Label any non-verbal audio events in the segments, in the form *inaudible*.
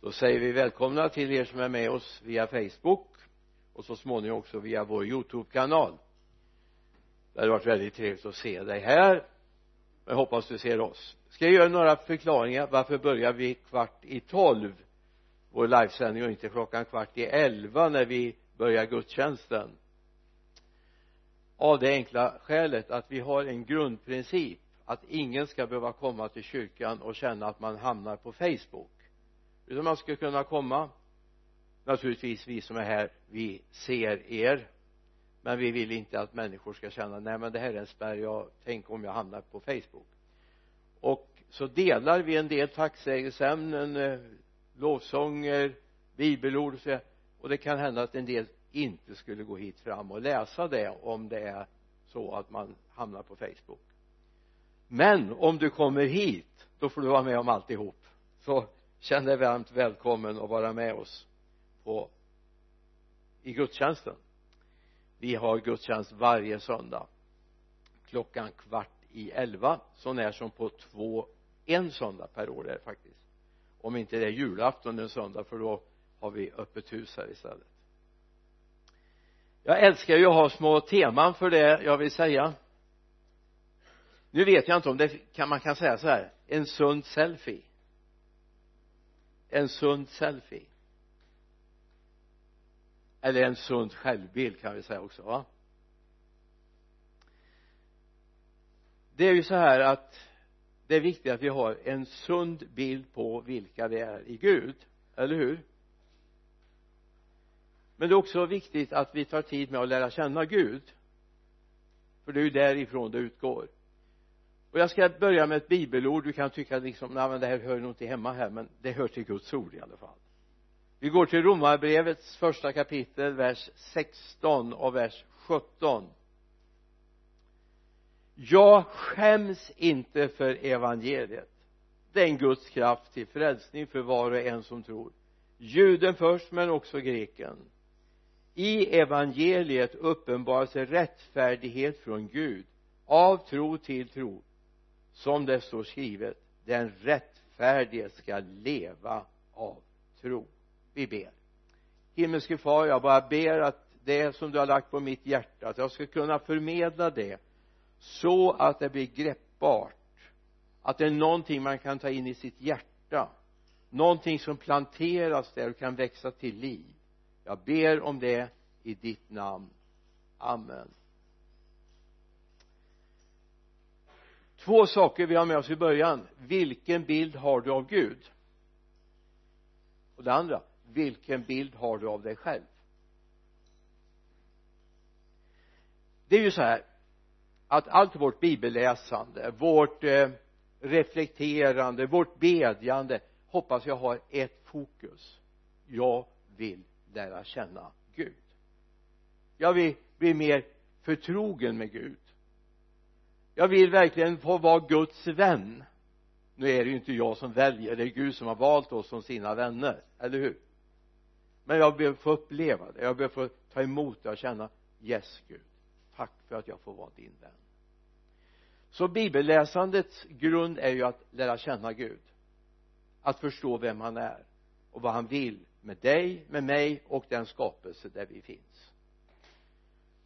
då säger vi välkomna till er som är med oss via Facebook och så småningom också via vår Youtube-kanal. Det hade varit väldigt trevligt att se dig här. Jag hoppas du ser oss. Ska jag göra några förklaringar? Varför börjar vi kvart i tolv? Vår livesändning och inte klockan kvart i elva när vi börjar gudstjänsten. Av det enkla skälet att vi har en grundprincip att ingen ska behöva komma till kyrkan och känna att man hamnar på Facebook utan man ska kunna komma? Naturligtvis vi som är här vi ser er. Men vi vill inte att människor ska känna nej men det här är en spärr. Jag tänk om jag hamnar på Facebook. Och så delar vi en del tacksägelseämnen eh, lovsånger bibelord och så och det kan hända att en del inte skulle gå hit fram och läsa det om det är så att man hamnar på Facebook. Men om du kommer hit då får du vara med om alltihop. Så känn dig varmt välkommen att vara med oss på i gudstjänsten. Vi har gudstjänst varje söndag klockan kvart i elva. Så när som på två en söndag per år är det faktiskt. Om inte det är julafton en söndag för då har vi öppet hus här istället. Jag älskar ju att ha små teman för det jag vill säga. Nu vet jag inte om det kan man kan säga så här en sund selfie en sund selfie. Eller en sund självbild kan vi säga också va? Det är ju så här att det är viktigt att vi har en sund bild på vilka vi är i Gud eller hur? Men det är också viktigt att vi tar tid med att lära känna Gud för det är ju därifrån det utgår och jag ska börja med ett bibelord. Du kan tycka liksom nej men det här hör nog inte hemma här men det hör till Guds ord i alla fall. Vi går till romarbrevets första kapitel vers 16 och vers 17 jag skäms inte för evangeliet. Det är en Guds kraft till frälsning för var och en som tror. Juden först men också greken. I evangeliet uppenbarar sig rättfärdighet från Gud av tro till tro som det står skrivet den rättfärdige ska leva av tro. Vi ber. Himmelske far jag bara ber att det som du har lagt på mitt hjärta att jag ska kunna förmedla det så att det blir greppbart att det är någonting man kan ta in i sitt hjärta någonting som planteras där och kan växa till liv. Jag ber om det i ditt namn. Amen. Två saker vi har med oss i början. Vilken bild har du av Gud? Och det andra vilken bild har du av dig själv? Det är ju så här att allt vårt bibelläsande vårt eh, reflekterande vårt bedjande hoppas jag har ett fokus. Jag vill lära känna Gud. Jag vill bli mer förtrogen med Gud jag vill verkligen få vara Guds vän. Nu är det ju inte jag som väljer det är Gud som har valt oss som sina vänner eller hur? Men jag behöver få uppleva det. Jag behöver få ta emot det och känna yes Gud tack för att jag får vara din vän. Så bibelläsandets grund är ju att lära känna Gud att förstå vem han är och vad han vill med dig, med mig och den skapelse där vi finns.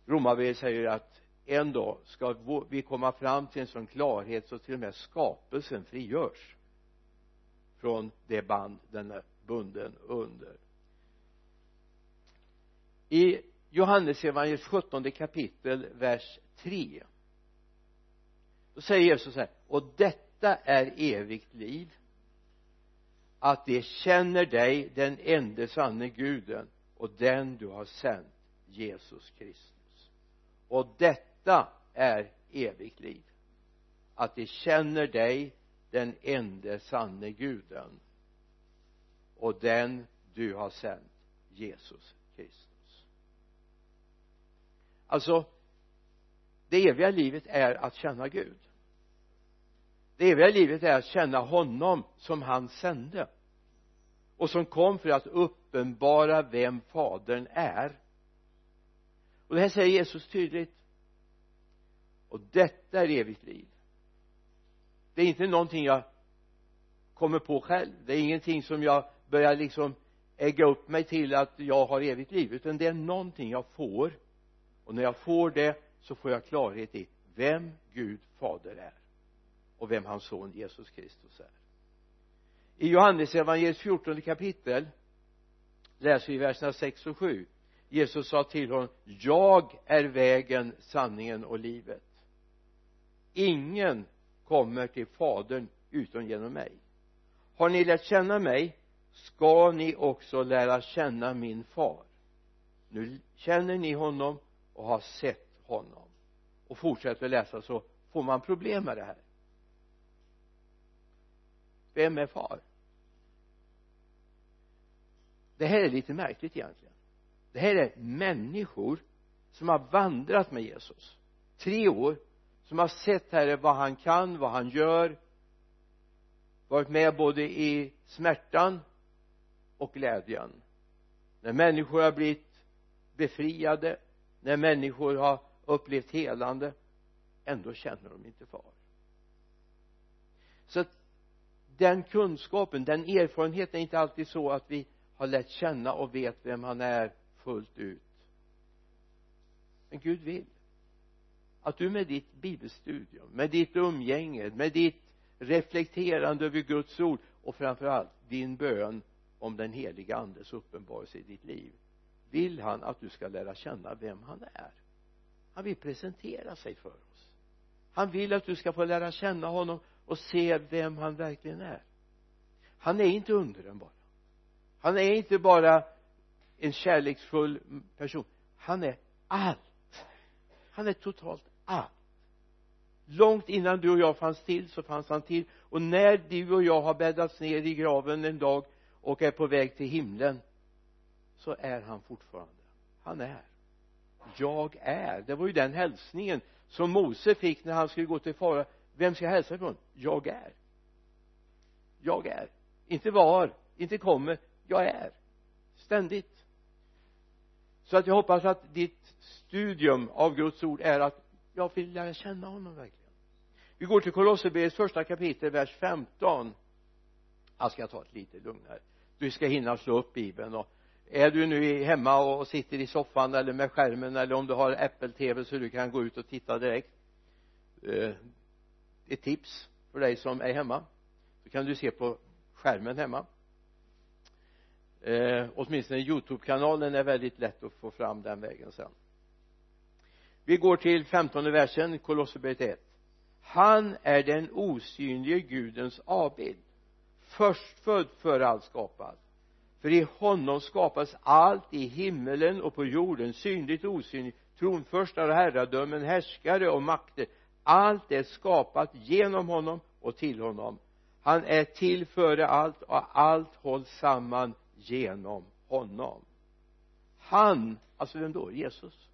Romarbrevet säger att en dag ska vi komma fram till en sån klarhet så till och med skapelsen frigörs från det band den är bunden under. I Johannesevangeliets sjuttonde kapitel vers 3 då säger Jesus så här och detta är evigt liv att de känner dig den enda sanne guden och den du har sänt Jesus Kristus. Och detta detta är evigt liv. Att de känner dig den enda sanne guden och den du har sänt Jesus Kristus. Alltså det eviga livet är att känna Gud. Det eviga livet är att känna honom som han sände och som kom för att uppenbara vem fadern är. Och det här säger Jesus tydligt och detta är evigt liv. Det är inte någonting jag kommer på själv. Det är ingenting som jag börjar liksom ägga upp mig till att jag har evigt liv. Utan det är någonting jag får. Och när jag får det så får jag klarhet i vem Gud fader är. Och vem hans son Jesus Kristus är. I Johannes evangeliets 14 kapitel läser vi verserna 6 och 7 Jesus sa till honom jag är vägen, sanningen och livet ingen kommer till fadern utom genom mig. Har ni lärt känna mig ska ni också lära känna min far. Nu känner ni honom och har sett honom. Och fortsätter läsa så får man problem med det här. Vem är far? Det här är lite märkligt egentligen. Det här är människor som har vandrat med Jesus. Tre år som har sett herre vad han kan, vad han gör varit med både i smärtan och glädjen när människor har blivit befriade när människor har upplevt helande ändå känner de inte far. Så att den kunskapen, den erfarenheten är inte alltid så att vi har lärt känna och vet vem han är fullt ut. Men Gud vill att du med ditt bibelstudium, med ditt umgänge, med ditt reflekterande över Guds ord och framförallt din bön om den heliga andes uppenbarelse i ditt liv vill han att du ska lära känna vem han är. Han vill presentera sig för oss. Han vill att du ska få lära känna honom och se vem han verkligen är. Han är inte undren bara. Han är inte bara en kärleksfull person. Han är allt. Han är totalt allt långt innan du och jag fanns till så fanns han till. Och när du och jag har bäddats ner i graven en dag och är på väg till himlen så är han fortfarande. Han är jag är. Det var ju den hälsningen som Mose fick när han skulle gå till fara. Vem ska jag hälsa ifrån? Jag är. Jag är. Inte var inte kommer. Jag är. Ständigt. Så att jag hoppas att ditt studium av Guds ord är att jag vill lära känna honom verkligen. Vi går till Kolosserbrevets första kapitel vers 15 jag ska ta ett lite lugnare du ska hinna slå upp bibeln och är du nu hemma och sitter i soffan eller med skärmen eller om du har Apple-tv så du kan gå ut och titta direkt. Eh, ett tips för dig som är hemma. Så kan du se på skärmen hemma. Eh, åtminstone youtube-kanalen är väldigt lätt att få fram den vägen sen vi går till femtonde versen Kolosserbrevet 1 han är den osynlige gudens avbild förstfödd före allt skapat för i honom skapas allt i himmelen och på jorden synligt och osynligt tronförstar och herradömen härskare och makter. Allt är skapat genom honom och till honom. Han är till före allt och allt hålls samman genom honom. Han, alltså vem då? Jesus?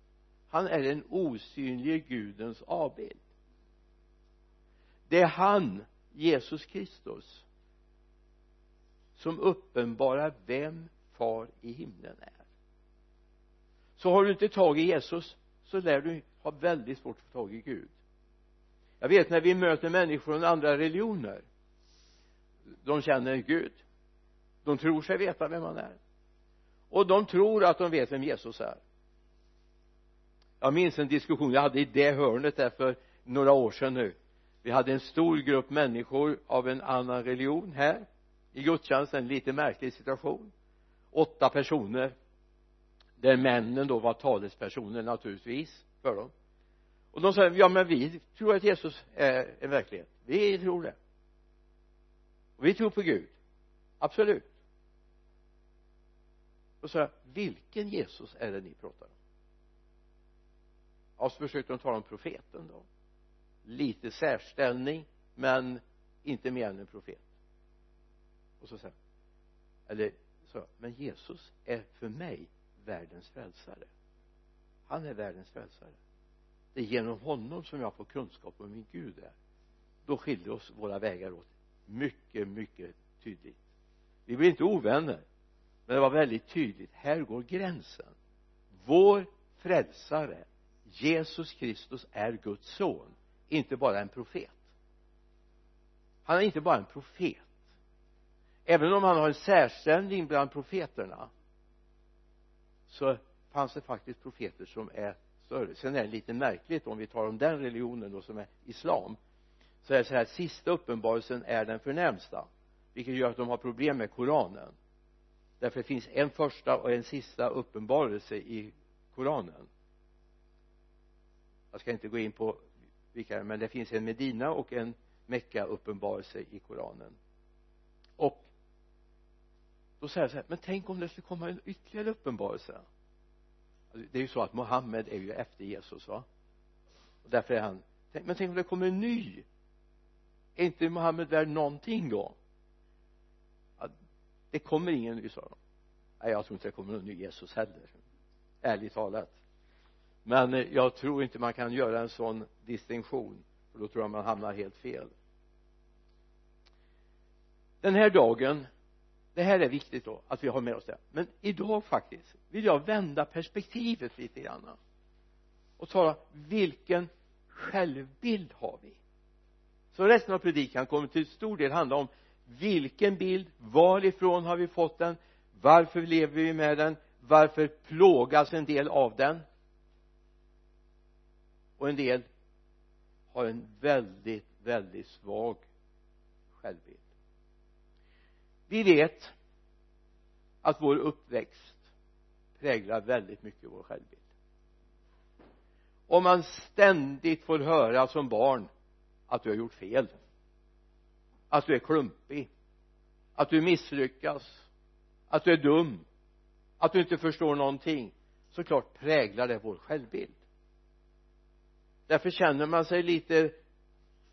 Han är den osynlige gudens avbild. Det är han, Jesus Kristus som uppenbarar vem far i himlen är. Så har du inte tag i Jesus så lär du ha väldigt svårt att få tag i Gud. Jag vet när vi möter människor från andra religioner de känner Gud. De tror sig veta vem han är. Och de tror att de vet vem Jesus är jag minns en diskussion jag hade i det hörnet där för några år sedan nu. Vi hade en stor grupp människor av en annan religion här i gudstjänsten en lite märklig situation. Åtta personer där männen då var talespersoner naturligtvis för dem. Och de sa ja men vi tror att Jesus är en verklighet. Vi tror det. Och vi tror på Gud. Absolut. Och så sa jag vilken Jesus är det ni pratar om? Och så försökte de tala om profeten då. Lite särställning men inte mer än en profet. Och så säger eller så men Jesus är för mig världens frälsare. Han är världens frälsare. Det är genom honom som jag får kunskap om min Gud är. Då skiljer oss våra vägar åt mycket mycket tydligt. Vi blir inte ovänner men det var väldigt tydligt. Här går gränsen. Vår frälsare Jesus Kristus är Guds son inte bara en profet. Han är inte bara en profet. Även om han har en särställning bland profeterna så fanns det faktiskt profeter som är större. Sen är det lite märkligt om vi tar om den religionen då som är islam så är det så här sista uppenbarelsen är den förnämsta vilket gör att de har problem med koranen. Därför det finns en första och en sista uppenbarelse i koranen jag ska inte gå in på vilka men det finns en Medina och en Mecka uppenbarelse i koranen. Och då säger jag så här men tänk om det skulle komma en ytterligare uppenbarelse? Alltså, det är ju så att Mohammed är ju efter Jesus va? Och därför är han men tänk om det kommer en ny? Är inte Mohammed värd någonting då? Ja, det kommer ingen ny sa de. Nej jag tror inte det kommer någon ny Jesus heller ärligt talat men eh, jag tror inte man kan göra en sån distinktion för då tror jag man hamnar helt fel. Den här dagen det här är viktigt då att vi har med oss det. Men idag faktiskt vill jag vända perspektivet lite grann. Och tala vilken självbild har vi? Så resten av predikan kommer till stor del handla om vilken bild varifrån har vi fått den? Varför lever vi med den? Varför plågas en del av den? Och en del har en väldigt väldigt svag självbild. Vi vet att vår uppväxt präglar väldigt mycket vår självbild. Om man ständigt får höra som barn att du har gjort fel att du är klumpig att du misslyckas att du är dum att du inte förstår någonting såklart präglar det vår självbild därför känner man sig lite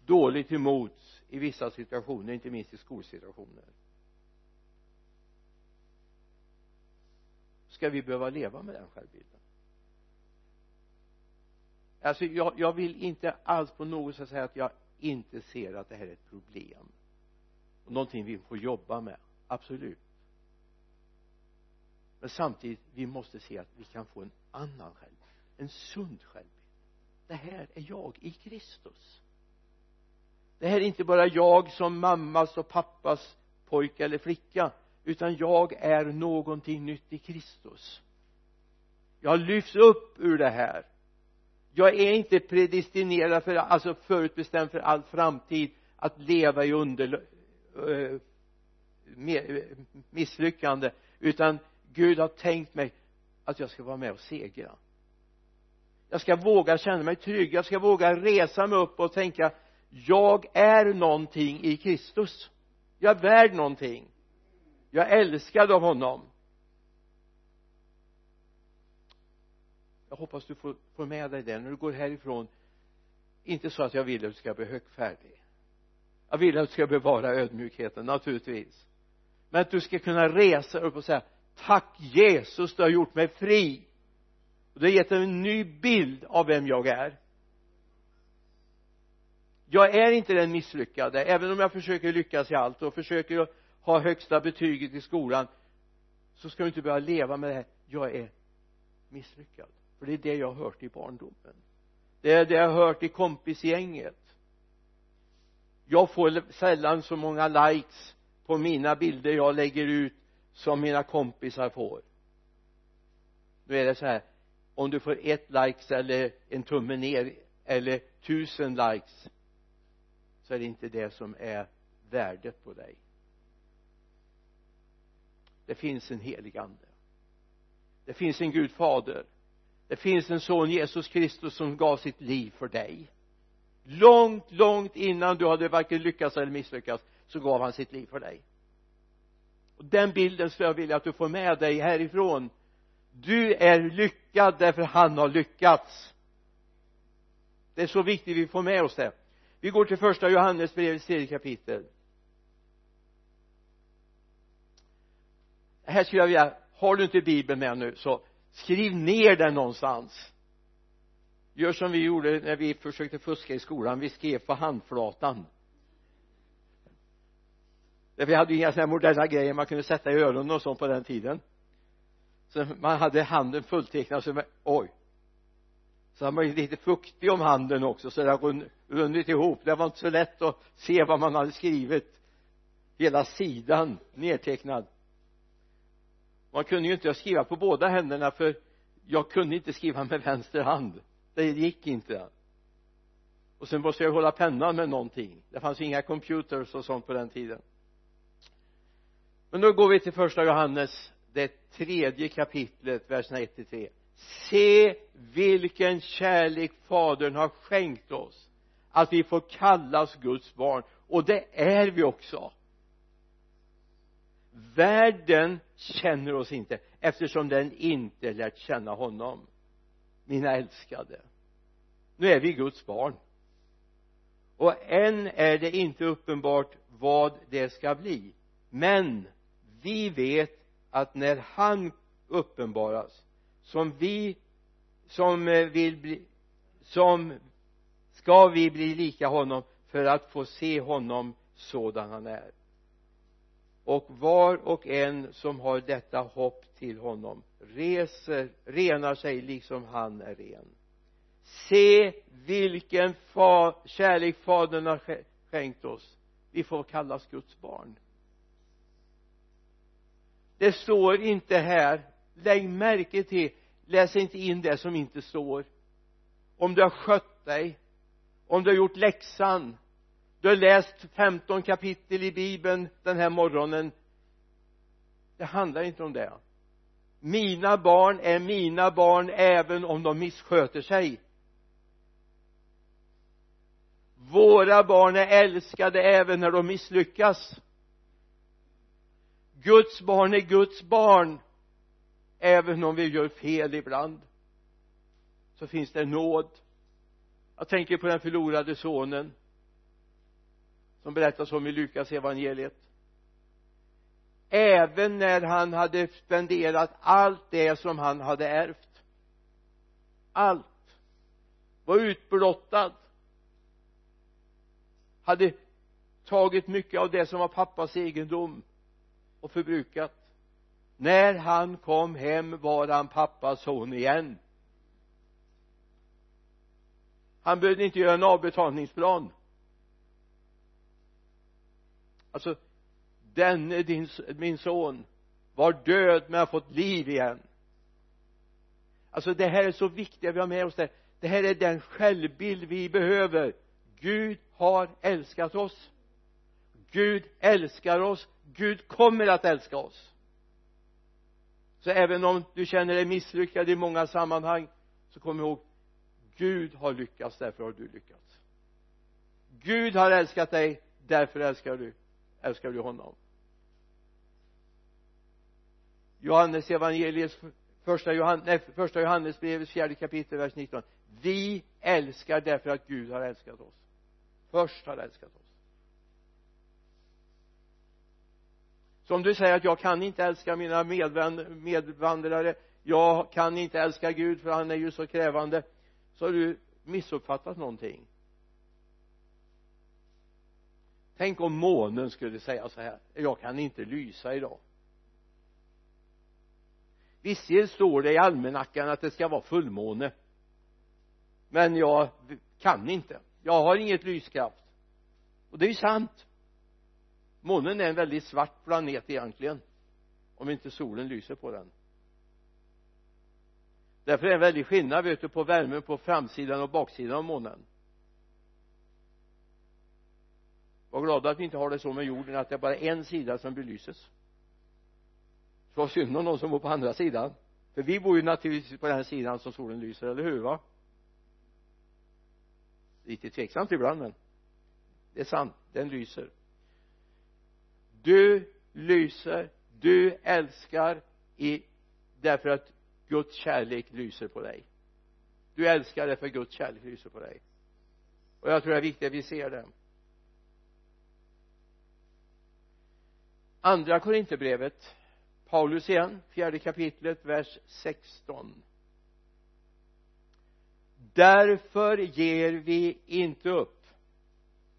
dåligt emot i vissa situationer inte minst i skolsituationer. Ska vi behöva leva med den självbilden? Alltså jag, jag vill inte alls på något sätt säga att jag inte ser att det här är ett problem. Och någonting vi får jobba med absolut. Men samtidigt vi måste se att vi kan få en annan självbild en sund självbild det här är jag i Kristus. Det här är inte bara jag som mammas och pappas pojke eller flicka utan jag är någonting nytt i Kristus. Jag lyfts upp ur det här. Jag är inte predestinerad för alltså förutbestämd för all framtid att leva i under eh, misslyckande utan Gud har tänkt mig att jag ska vara med och segra jag ska våga känna mig trygg. Jag ska våga resa mig upp och tänka jag är någonting i Kristus. Jag är värd någonting. Jag är älskad av honom. Jag hoppas du får, får med dig det när du går härifrån inte så att jag vill att du ska bli högfärdig. Jag vill att du ska bevara ödmjukheten naturligtvis. Men att du ska kunna resa upp och säga tack Jesus du har gjort mig fri och det har gett en ny bild av vem jag är. Jag är inte den misslyckade. Även om jag försöker lyckas i allt och försöker ha högsta betyget i skolan så ska du inte börja leva med det här. Jag är misslyckad. För det är det jag har hört i barndomen. Det är det jag har hört i kompisgänget. Jag får sällan så många likes på mina bilder jag lägger ut som mina kompisar får. Nu är det så här om du får ett likes eller en tumme ner eller tusen likes så är det inte det som är värdet på dig. Det finns en helig ande. Det finns en Gud fader. Det finns en son Jesus Kristus som gav sitt liv för dig. Långt, långt innan du hade varken lyckats eller misslyckats så gav han sitt liv för dig. Och den bilden skulle jag vilja att du får med dig härifrån du är lyckad därför han har lyckats. Det är så viktigt vi får med oss det. Vi går till första Johannesbrevets tredje kapitel. Här skulle jag vilja har du inte bibeln med nu så skriv ner den någonstans. Gör som vi gjorde när vi försökte fuska i skolan. Vi skrev på handflatan. Vi hade ju inga sådana här moderna grejer man kunde sätta i öronen och sånt på den tiden så man hade handen fulltecknad så oj. Så han var ju lite fuktig om handen också så det har runnit ihop. Det var inte så lätt att se vad man hade skrivit. Hela sidan nedtecknad. Man kunde ju inte skriva på båda händerna för jag kunde inte skriva med vänster hand. Det gick inte. Och sen måste jag hålla pennan med någonting. Det fanns inga computers och sånt på den tiden. Men då går vi till första Johannes det tredje kapitlet verserna 1 till 3 se vilken kärlek fadern har skänkt oss att vi får kallas Guds barn. Och det är vi också. Världen känner oss inte eftersom den inte lärt känna honom mina älskade. Nu är vi Guds barn. Och än är det inte uppenbart vad det ska bli. Men vi vet att när han uppenbaras som vi som eh, vill bli som ska vi bli lika honom för att få se honom sådan han är. Och var och en som har detta hopp till honom reser, renar sig liksom han är ren. Se vilken fa, kärlek fadern har skänkt oss. Vi får kallas Guds barn det står inte här. Lägg märke till läs inte in det som inte står. Om du har skött dig om du har gjort läxan du har läst 15 kapitel i bibeln den här morgonen. Det handlar inte om det. Mina barn är mina barn även om de missköter sig. Våra barn är älskade även när de misslyckas. Guds barn är Guds barn. Även om vi gör fel ibland så finns det nåd. Jag tänker på den förlorade sonen som berättas om i Lukas evangeliet. Även när han hade spenderat allt det som han hade ärvt. Allt. Var utblottad. Hade tagit mycket av det som var pappas egendom och förbrukat. När han kom hem var han pappas son igen. Han behövde inte göra en avbetalningsplan. Alltså denne din, min son var död men har fått liv igen. Alltså det här är så viktigt vi har med oss det. Det här är den självbild vi behöver. Gud har älskat oss. Gud älskar oss. Gud kommer att älska oss. Så även om du känner dig misslyckad i många sammanhang så kom ihåg Gud har lyckats därför har du lyckats. Gud har älskat dig därför älskar du älskar du honom. Johannes evangeliets första, Johannes, nej, första Johannesbrevets fjärde kapitel vers 19 vi älskar därför att Gud har älskat oss. Först har älskat oss. Så om du säger att jag kan inte älska mina medvandrare. Jag kan inte älska Gud för han är ju så krävande. Så har du missuppfattat någonting. Tänk om månen skulle säga så här jag kan inte lysa idag. Visserligen står det i almanackan att det ska vara fullmåne men jag kan inte. Jag har inget lyskraft. Och det är ju sant månen är en väldigt svart planet egentligen om inte solen lyser på den. Därför är det en väldig skillnad vet du på värmen på framsidan och baksidan av månen. Var glada att vi inte har det så med jorden att det är bara en sida som belyses. Så var synd om någon som bor på andra sidan. För vi bor ju naturligtvis på den sidan som solen lyser, eller hur va? Lite tveksamt ibland men det är sant, den lyser du lyser du älskar i därför att Guds kärlek lyser på dig. Du älskar därför att Guds kärlek lyser på dig. Och jag tror det är viktigt att vi ser det andra korinterbrevet Paulus igen fjärde kapitlet vers 16 därför ger vi inte upp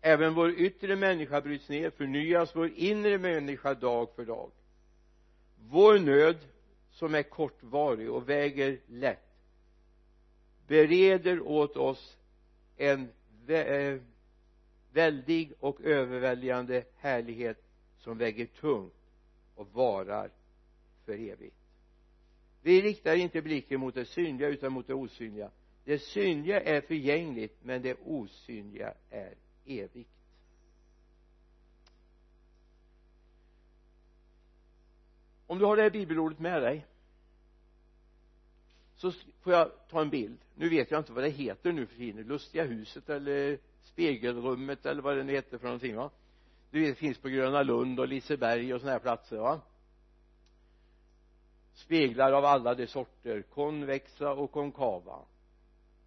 även vår yttre människa bryts ner förnyas vår inre människa dag för dag. Vår nöd som är kortvarig och väger lätt bereder åt oss en eh, väldig och överväldigande härlighet som väger tungt och varar för evigt. Vi riktar inte blicken mot det synliga utan mot det osynliga. Det synliga är förgängligt men det osynliga är evigt. Om du har det här bibelordet med dig så får jag ta en bild. Nu vet jag inte vad det heter nu för tiden. Lustiga huset eller spegelrummet eller vad det nu heter för någonting va? Det finns på Gröna Lund och Liseberg och sådana här platser va? Speglar av alla de sorter konvexa och konkava.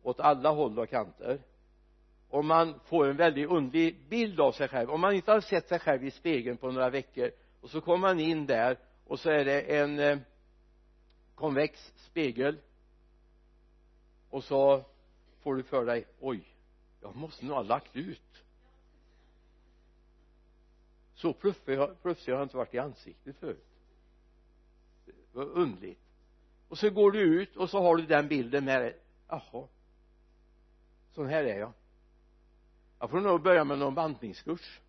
Åt alla håll och kanter och man får en väldigt underlig bild av sig själv. Om man inte har sett sig själv i spegeln på några veckor och så kommer man in där och så är det en eh, konvex spegel och så får du för dig oj jag måste nog ha lagt ut. Så pluffig har jag inte varit i ansiktet förut. Det var underligt. Och så går du ut och så har du den bilden med dig. Jaha sån här är jag jag får nog börja med någon bantningskurs.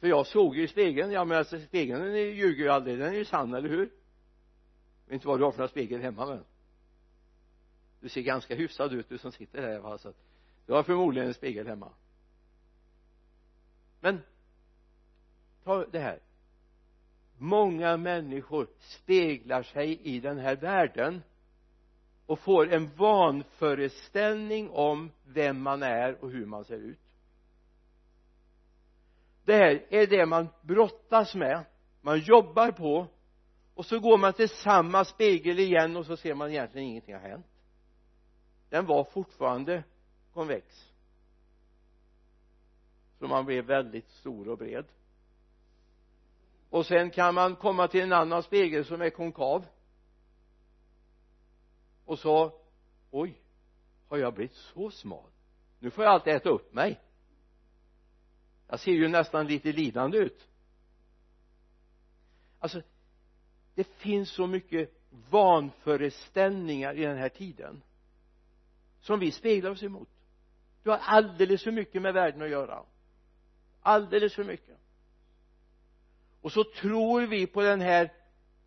För jag såg ju i spegeln. Ja men alltså spegeln den ljuger ju aldrig. Den är ju sann eller hur? Jag vet inte vad du har för spegel hemma men du ser ganska hyfsad ut du som sitter här va? Så att du har förmodligen en spegel hemma. Men ta det här. Många människor speglar sig i den här världen och får en vanföreställning om vem man är och hur man ser ut. Det här är det man brottas med man jobbar på och så går man till samma spegel igen och så ser man egentligen ingenting har hänt. Den var fortfarande konvex. Så man blev väldigt stor och bred. Och sen kan man komma till en annan spegel som är konkav och sa oj har jag blivit så smal? Nu får jag alltid äta upp mig. Jag ser ju nästan lite lidande ut. Alltså det finns så mycket vanföreställningar i den här tiden som vi speglar oss emot. Du har alldeles för mycket med världen att göra. Alldeles för mycket. Och så tror vi på den här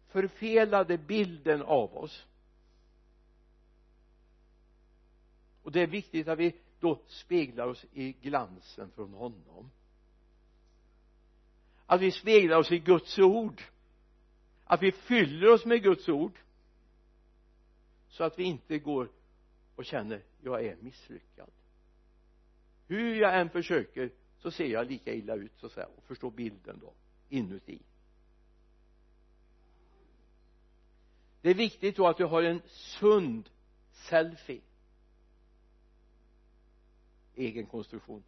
förfelade bilden av oss. Och det är viktigt att vi då speglar oss i glansen från honom. Att vi speglar oss i Guds ord. Att vi fyller oss med Guds ord. Så att vi inte går och känner jag är misslyckad. Hur jag än försöker så ser jag lika illa ut så att säga och förstår bilden då inuti. Det är viktigt då att du har en sund selfie egen konstruktion.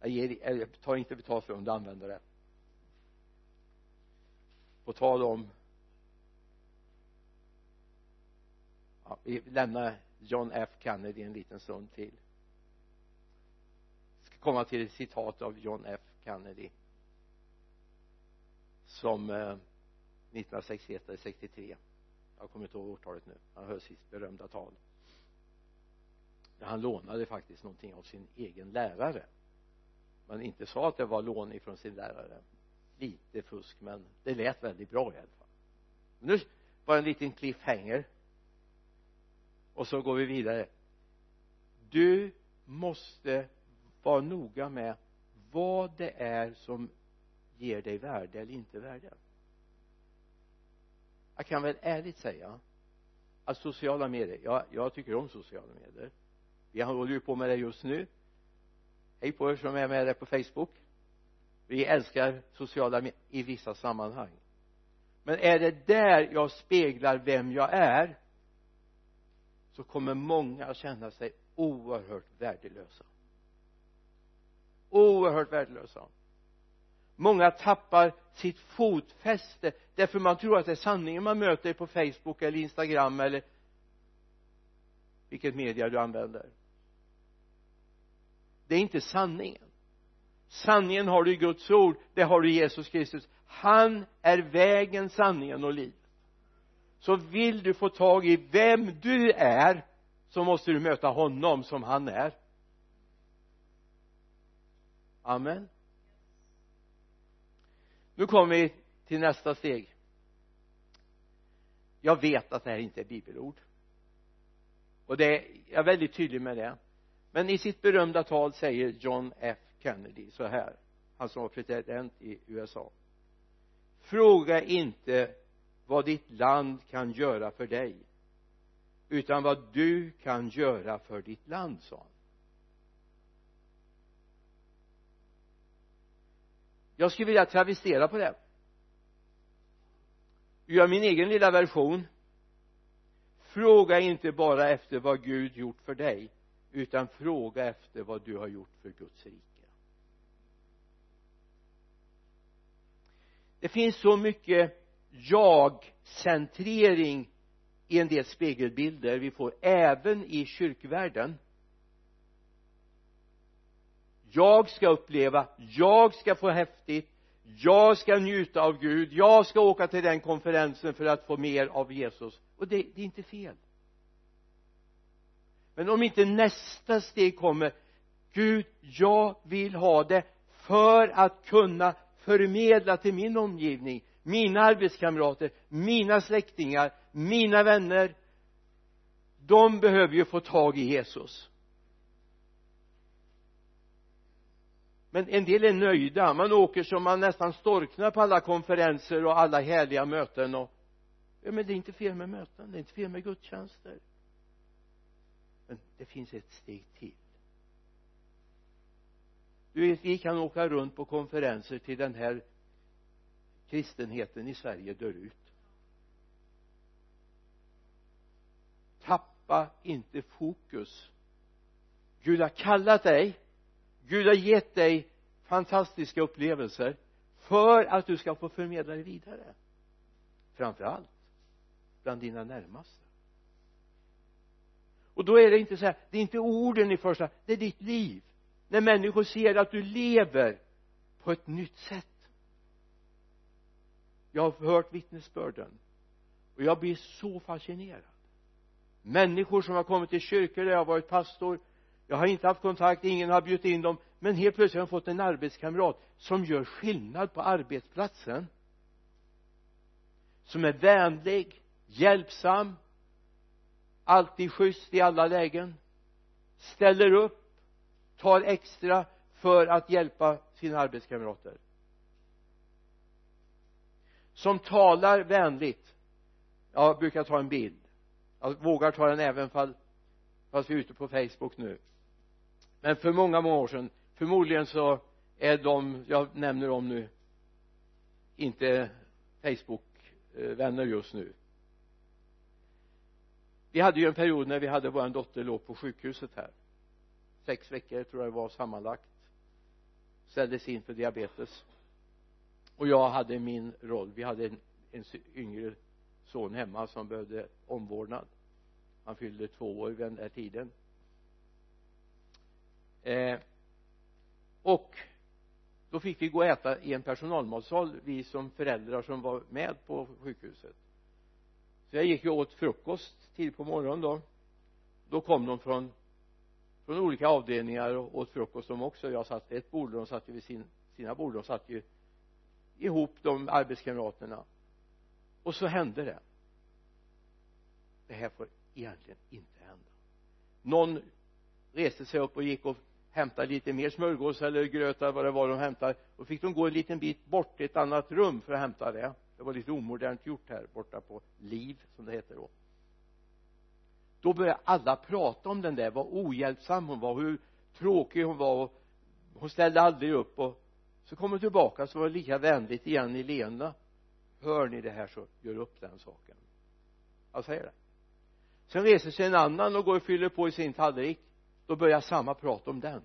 Jag, ger, jag tar inte betalt för om du använder det. På tal om ja, vi lämnar John F. Kennedy en liten stund till. Jag ska komma till ett citat av John F. Kennedy som eh, 1961 eller 63 jag kommer inte ihåg årtalet nu. Han höll sitt berömda tal ja han lånade faktiskt någonting av sin egen lärare. Men inte sa att det var lån ifrån sin lärare. Lite fusk men det lät väldigt bra i alla fall. Nu var en liten cliffhanger. Och så går vi vidare. Du måste vara noga med vad det är som ger dig värde eller inte värde. Jag kan väl ärligt säga att sociala medier, ja, jag tycker om sociala medier vi håller ju på med det just nu. Hej på er som är med där på facebook. Vi älskar sociala medier i vissa sammanhang. Men är det där jag speglar vem jag är så kommer många att känna sig oerhört värdelösa. Oerhört värdelösa. Många tappar sitt fotfäste därför man tror att det är sanningen man möter på facebook eller instagram eller vilket media du använder det är inte sanningen. Sanningen har du i Guds ord det har du i Jesus Kristus. Han är vägen, sanningen och livet. Så vill du få tag i vem du är så måste du möta honom som han är. Amen. Nu kommer vi till nästa steg. Jag vet att det här inte är bibelord. Och det är, jag är väldigt tydlig med det men i sitt berömda tal säger John F. Kennedy så här han som var president i USA fråga inte vad ditt land kan göra för dig utan vad du kan göra för ditt land sa han. Jag skulle vilja travestera på det. Gör min egen lilla version. Fråga inte bara efter vad Gud gjort för dig utan fråga efter vad du har gjort för Guds rike. Det finns så mycket jag-centrering i en del spegelbilder. Vi får även i kyrkvärlden. Jag ska uppleva jag ska få häftigt jag ska njuta av Gud jag ska åka till den konferensen för att få mer av Jesus. Och det, det är inte fel men om inte nästa steg kommer Gud jag vill ha det för att kunna förmedla till min omgivning mina arbetskamrater mina släktingar mina vänner. De behöver ju få tag i Jesus. Men en del är nöjda. Man åker som man nästan storknar på alla konferenser och alla härliga möten och ja men det är inte fel med möten det är inte fel med gudstjänster men det finns ett steg till. Du vet vi kan åka runt på konferenser till den här kristenheten i Sverige dör ut. Tappa inte fokus. Gud har kallat dig. Gud har gett dig fantastiska upplevelser för att du ska få förmedla det vidare. Framför allt bland dina närmaste och då är det inte så här det är inte orden i första det är ditt liv. När människor ser att du lever på ett nytt sätt. Jag har hört vittnesbörden. Och jag blir så fascinerad. Människor som har kommit till kyrkor där jag har varit pastor jag har inte haft kontakt, ingen har bjudit in dem men helt plötsligt har jag fått en arbetskamrat som gör skillnad på arbetsplatsen. Som är vänlig, hjälpsam alltid schysst i alla lägen. Ställer upp tar extra för att hjälpa sina arbetskamrater. Som talar vänligt jag brukar ta en bild. Jag vågar ta den även fall fast vi är ute på Facebook nu. Men för många, många år sedan förmodligen så är de jag nämner om nu inte Facebook-vänner eh, just nu vi hade ju en period när vi hade vår dotter låg på sjukhuset här. Sex veckor tror jag det var sammanlagt. Ställdes in för diabetes. Och jag hade min roll. Vi hade en, en yngre son hemma som behövde omvårdnad. Han fyllde två år vid den där tiden. Eh, och då fick vi gå och äta i en personalmatsal vi som föräldrar som var med på sjukhuset så jag gick ju åt frukost tidigt på morgonen då. Då kom de från från olika avdelningar och åt frukost de också. Jag satt vid ett bord och de satt ju vid sin, sina bord. De satt ju ihop de arbetskamraterna. Och så hände det. Det här får egentligen inte hända. Någon reste sig upp och gick och hämtade lite mer smörgås eller gröt eller vad det var de hämtade. Och fick de gå en liten bit bort till ett annat rum för att hämta det det var lite omodernt gjort här borta på liv som det heter då. Då började alla prata om den där vad ohjälpsam hon var hur tråkig hon var och hon ställde aldrig upp och så kom hon tillbaka så var det lika vänligt igen i leende hör ni det här så gör upp den saken. Jag säger det. Sen reser sig en annan och går och fyller på i sin tallrik. Då börjar samma prata om den.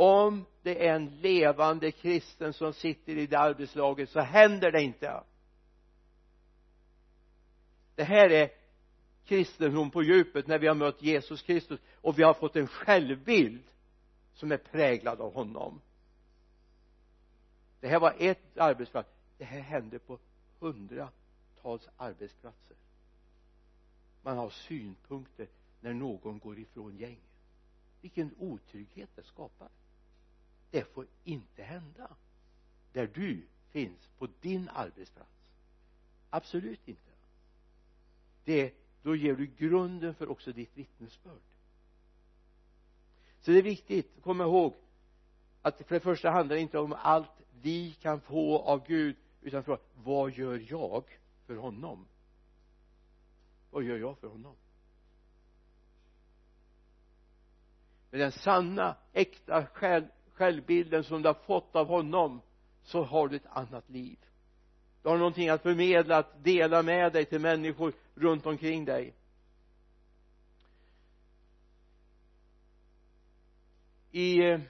Om det är en levande kristen som sitter i det arbetslaget så händer det inte. Det här är kristendom på djupet när vi har mött Jesus Kristus och vi har fått en självbild som är präglad av honom. Det här var ett arbetsplats. Det här hände på hundratals arbetsplatser. Man har synpunkter när någon går ifrån gänget. Vilken otrygghet det skapar det får inte hända. Där du finns på din arbetsplats. Absolut inte. Det då ger du grunden för också ditt vittnesbörd. Så det är viktigt att komma ihåg att för det första handlar det inte om allt vi kan få av Gud utan fråga vad gör jag för honom? Vad gör jag för honom? Med den sanna äkta själ, självbilden som du har fått av honom så har du ett annat liv. Du har någonting att förmedla, att dela med dig till människor runt omkring dig. I eh,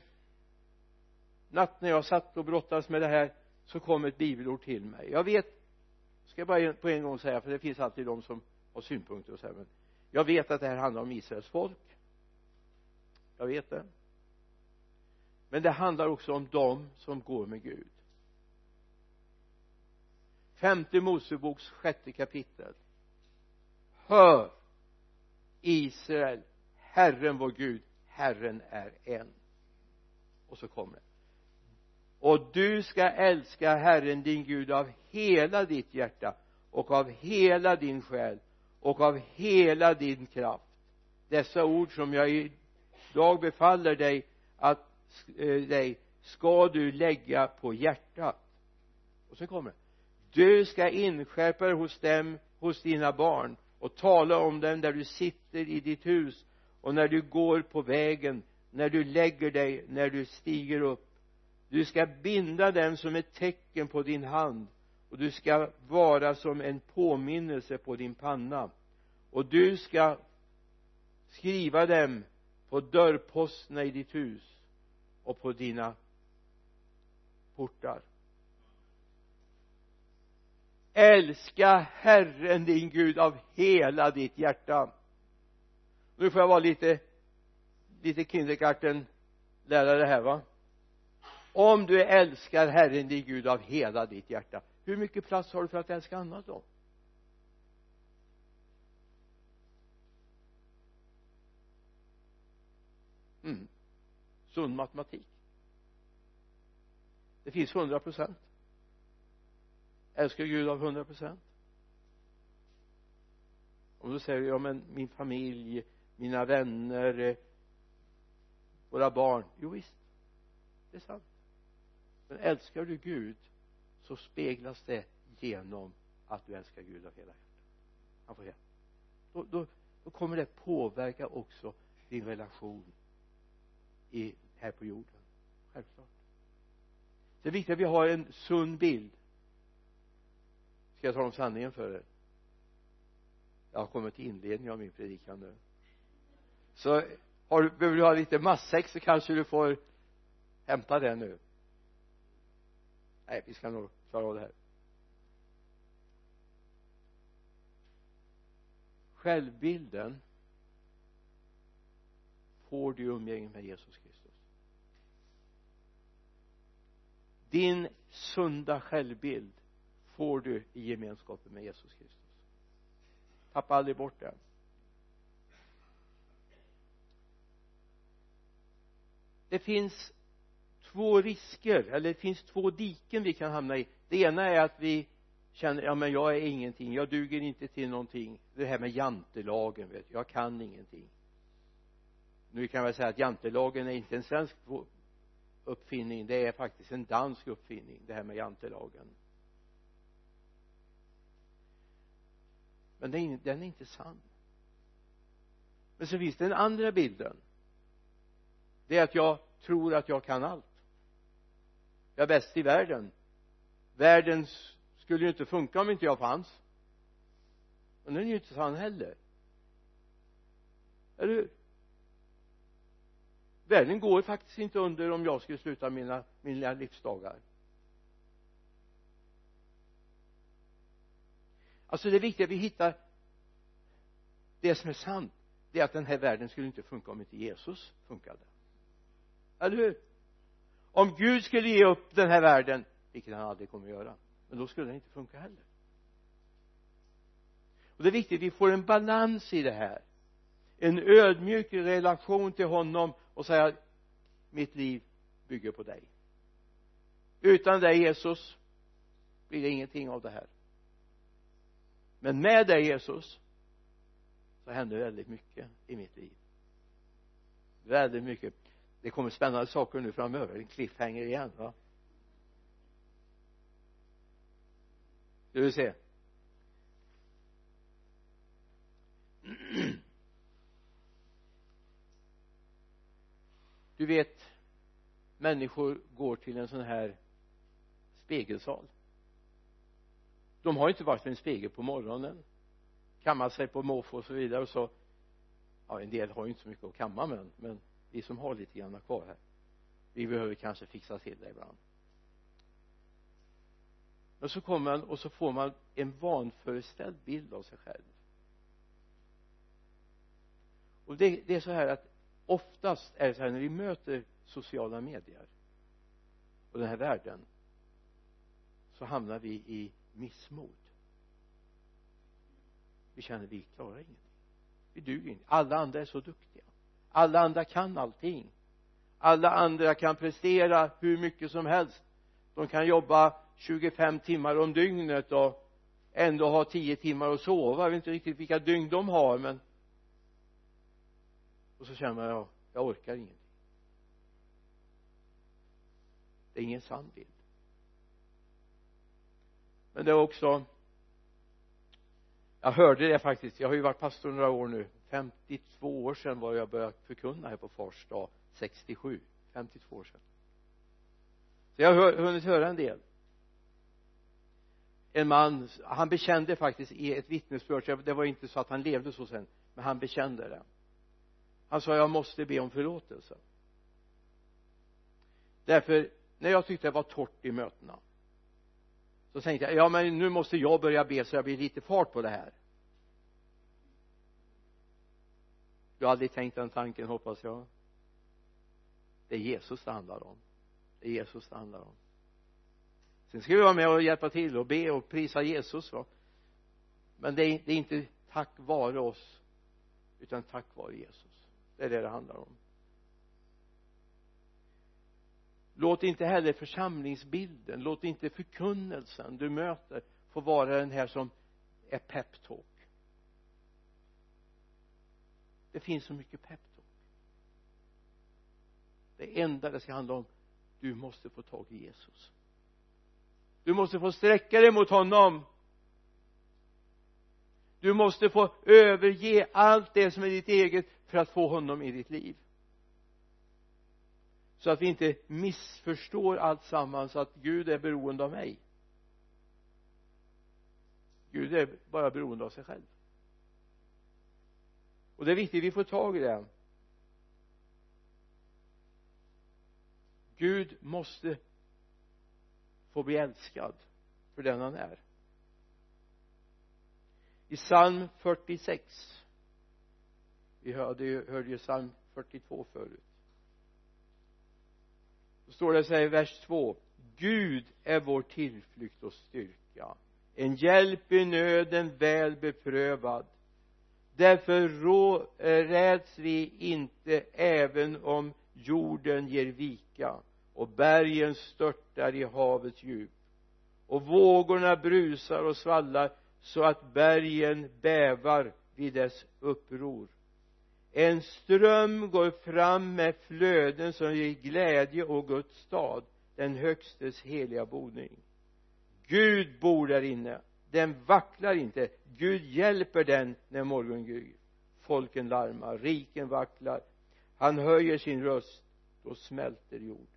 natt när jag satt och brottades med det här så kom ett bibelord till mig. Jag vet ska jag bara på en gång säga för det finns alltid de som har synpunkter och så här men jag vet att det här handlar om Israels folk. Jag vet det men det handlar också om dem som går med Gud. Femte Moseboks sjätte kapitel. Hör Israel Herren vår Gud Herren är en. Och så kommer det. Och du ska älska Herren din Gud av hela ditt hjärta och av hela din själ och av hela din kraft. Dessa ord som jag idag befaller dig att Eh, dig ska du lägga på hjärtat. Och så kommer det. Du ska inskärpa det hos dem hos dina barn och tala om dem där du sitter i ditt hus och när du går på vägen när du lägger dig när du stiger upp. Du ska binda dem som ett tecken på din hand och du ska vara som en påminnelse på din panna. Och du ska skriva dem på dörrposterna i ditt hus och på dina portar. Älska Herren din Gud av hela ditt hjärta. Nu får jag vara lite lite kindergarten lärare här va? Om du älskar Herren din Gud av hela ditt hjärta hur mycket plats har du för att älska annat då? Sund matematik. Det finns hundra procent. Älskar Gud av hundra procent. Och då säger ja men min familj mina vänner eh, våra barn. Jo visst. Det är sant. Men älskar du Gud så speglas det genom att du älskar Gud av hela hjärtat. Han får då, då, då kommer det påverka också din relation i, här på jorden. Självklart. Det är viktigt att vi har en sund bild. Ska jag tala om sanningen för er? Jag har kommit till inledningen av min predikan nu. Så har du, behöver du ha lite matsäck så kanske du får hämta det nu. Nej vi ska nog klara av det här. Självbilden får du i umgänge med Jesus Kristus. Din sunda självbild får du i gemenskapen med Jesus Kristus. Tappa aldrig bort den. Det finns två risker eller det finns två diken vi kan hamna i. Det ena är att vi känner ja men jag är ingenting jag duger inte till någonting. Det här med jantelagen vet jag kan ingenting. Nu kan jag säga att jantelagen är inte en svensk uppfinning det är faktiskt en dansk uppfinning det här med jantelagen. Men den är inte sann. Men så finns den andra bilden. Det är att jag tror att jag kan allt. Jag är bäst i världen. Världen skulle ju inte funka om inte jag fanns. Men den är ju inte sann heller. Eller hur? Världen går faktiskt inte under om jag skulle sluta mina mina livsdagar. Alltså det är viktigt att vi hittar det som är sant det är att den här världen skulle inte funka om inte Jesus funkade. Eller hur? Om Gud skulle ge upp den här världen vilket han aldrig kommer att göra men då skulle den inte funka heller. Och det är viktigt att vi får en balans i det här. En ödmjuk relation till honom och säga mitt liv bygger på dig. Utan dig Jesus blir det ingenting av det här. Men med dig Jesus så händer väldigt mycket i mitt liv. Väldigt mycket. Det kommer spännande saker nu framöver. En cliffhanger igen va? Du vill se. *clears throat* du vet människor går till en sån här spegelsal. De har inte varit vid en spegel på morgonen. Kammat sig på måfå och så vidare och så ja en del har ju inte så mycket att kamma med men vi som har lite grann kvar här vi behöver kanske fixa till det ibland. Men så kommer man och så får man en vanföreställd bild av sig själv. Och det, det är så här att oftast är det så här när vi möter sociala medier och den här världen så hamnar vi i missmod. Vi känner vi klarar ingenting. Vi duger inte. Alla andra är så duktiga. Alla andra kan allting. Alla andra kan prestera hur mycket som helst. De kan jobba 25 timmar om dygnet och ändå ha 10 timmar att sova. Jag vet inte riktigt vilka dygn de har men och så känner man ja, jag orkar ingenting. Det är ingen sann bild. Men det är också jag hörde det faktiskt jag har ju varit pastor några år nu. 52 år sedan var jag började förkunna här på fars dag 67 52 år sedan. Så jag har hunnit höra en del. En man han bekände faktiskt i ett vittnesbörd det var inte så att han levde så sen men han bekände det han sa jag måste be om förlåtelse. Därför när jag tyckte det var torrt i mötena så tänkte jag ja men nu måste jag börja be så jag blir lite fart på det här. Du har aldrig tänkt den tanken hoppas jag. Det är Jesus det handlar om. Det är Jesus det handlar om. Sen ska vi vara med och hjälpa till och be och prisa Jesus va. Men det är, det är inte tack vare oss utan tack vare Jesus det är det det handlar om. Låt inte heller församlingsbilden låt inte förkunnelsen du möter få vara den här som är peptalk. Det finns så mycket peptalk. Det enda det ska handla om du måste få tag i Jesus. Du måste få sträcka dig mot honom du måste få överge allt det som är ditt eget för att få honom i ditt liv. Så att vi inte missförstår allt sammans att Gud är beroende av mig. Gud är bara beroende av sig själv. Och det är viktigt att vi får tag i det Gud måste få bli älskad för den han är i psalm 46 vi hörde ju, hörde ju psalm 42 förut. Då står det så här i vers 2 Gud är vår tillflykt och styrka. En hjälp i nöden väl beprövad. Därför eh, räds vi inte även om jorden ger vika och bergen störtar i havets djup. Och vågorna brusar och svallar så att bergen bävar vid dess uppror. En ström går fram med flöden som ger glädje och Guds stad den högstes heliga boning. Gud bor där inne. Den vacklar inte. Gud hjälper den när morgonen gryr. Folken larmar, riken vacklar. Han höjer sin röst då smälter jord.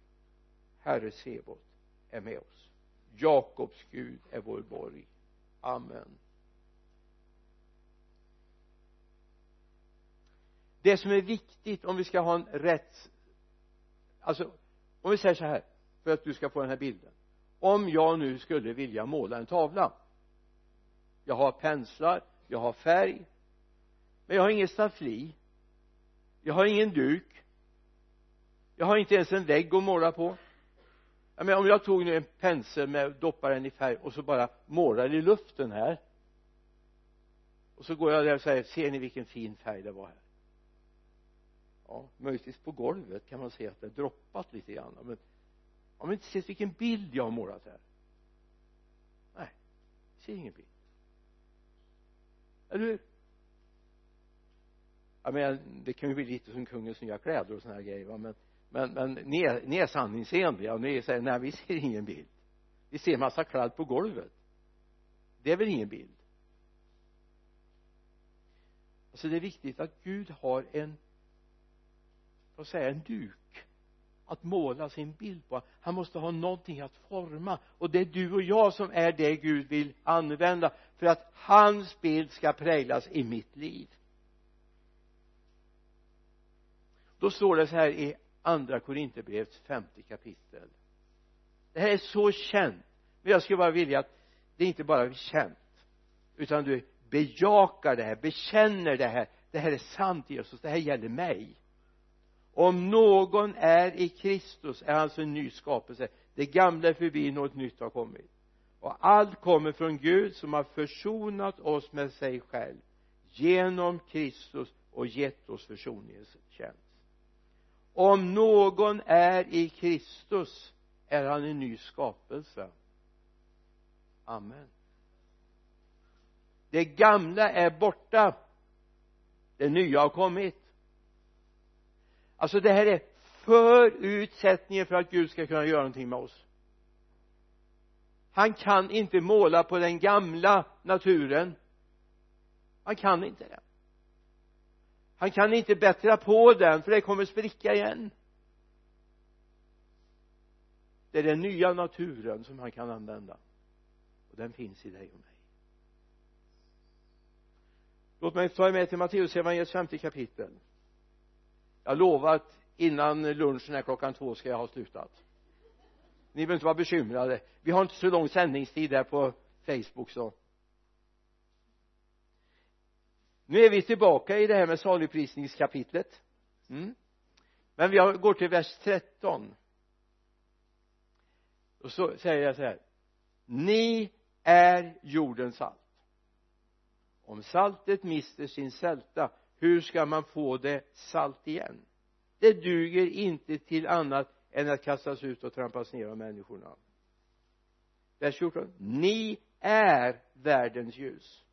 Herre Sebot är med oss. Jakobs Gud är vår borg. Amen. Det som är viktigt om vi ska ha en rätt alltså om vi säger så här för att du ska få den här bilden. Om jag nu skulle vilja måla en tavla. Jag har penslar jag har färg men jag har ingen staffli. Jag har ingen duk. Jag har inte ens en vägg att måla på jag menar om jag tog nu en pensel med doppar den i färg och så bara målar i luften här. Och så går jag där och säger ser ni vilken fin färg det var här? Ja möjligtvis på golvet kan man se att det droppat lite grann. Men om man inte ser vilken bild jag har målat här. Nej ser ingen bild. Eller hur? Jag menar det kan ju bli lite som kungens nya kläder och såna här grejer va? men men, men ni är, ni är sanningsenliga. Och ni säger nej vi ser ingen bild. Vi ser massa kladd på golvet. Det är väl ingen bild. Alltså det är viktigt att Gud har en vad säga en duk att måla sin bild på. Han måste ha någonting att forma. Och det är du och jag som är det Gud vill använda för att hans bild ska präglas i mitt liv. Då står det så här i andra Korinthierbrevets femte kapitel. Det här är så känt men jag skulle bara vilja att det inte bara är känt utan du bejakar det här, bekänner det här. Det här är sant Jesus, det här gäller mig. Om någon är i Kristus är alltså en ny skapelse. Det gamla är förbi, något nytt har kommit. Och allt kommer från Gud som har försonat oss med sig själv genom Kristus och gett oss försoningens tjänst om någon är i Kristus är han en ny skapelse. Amen. Det gamla är borta. Det nya har kommit. Alltså det här är förutsättningen för att Gud ska kunna göra någonting med oss. Han kan inte måla på den gamla naturen. Han kan inte det han kan inte bättra på den för det kommer spricka igen. Det är den nya naturen som han kan använda. Och den finns i dig och mig. Låt mig ta er med till Matteus evangeliets femte kapitel. Jag lovar att innan lunchen är klockan två ska jag ha slutat. Ni behöver inte vara bekymrade. Vi har inte så lång sändningstid där på Facebook så nu är vi tillbaka i det här med saligprisningskapitlet. Mm. men vi går till vers 13 och så säger jag så här. Ni är jordens salt. Om saltet mister sin sälta hur ska man få det salt igen? Det duger inte till annat än att kastas ut och trampas ner av människorna. Vers 14 ni är världens ljus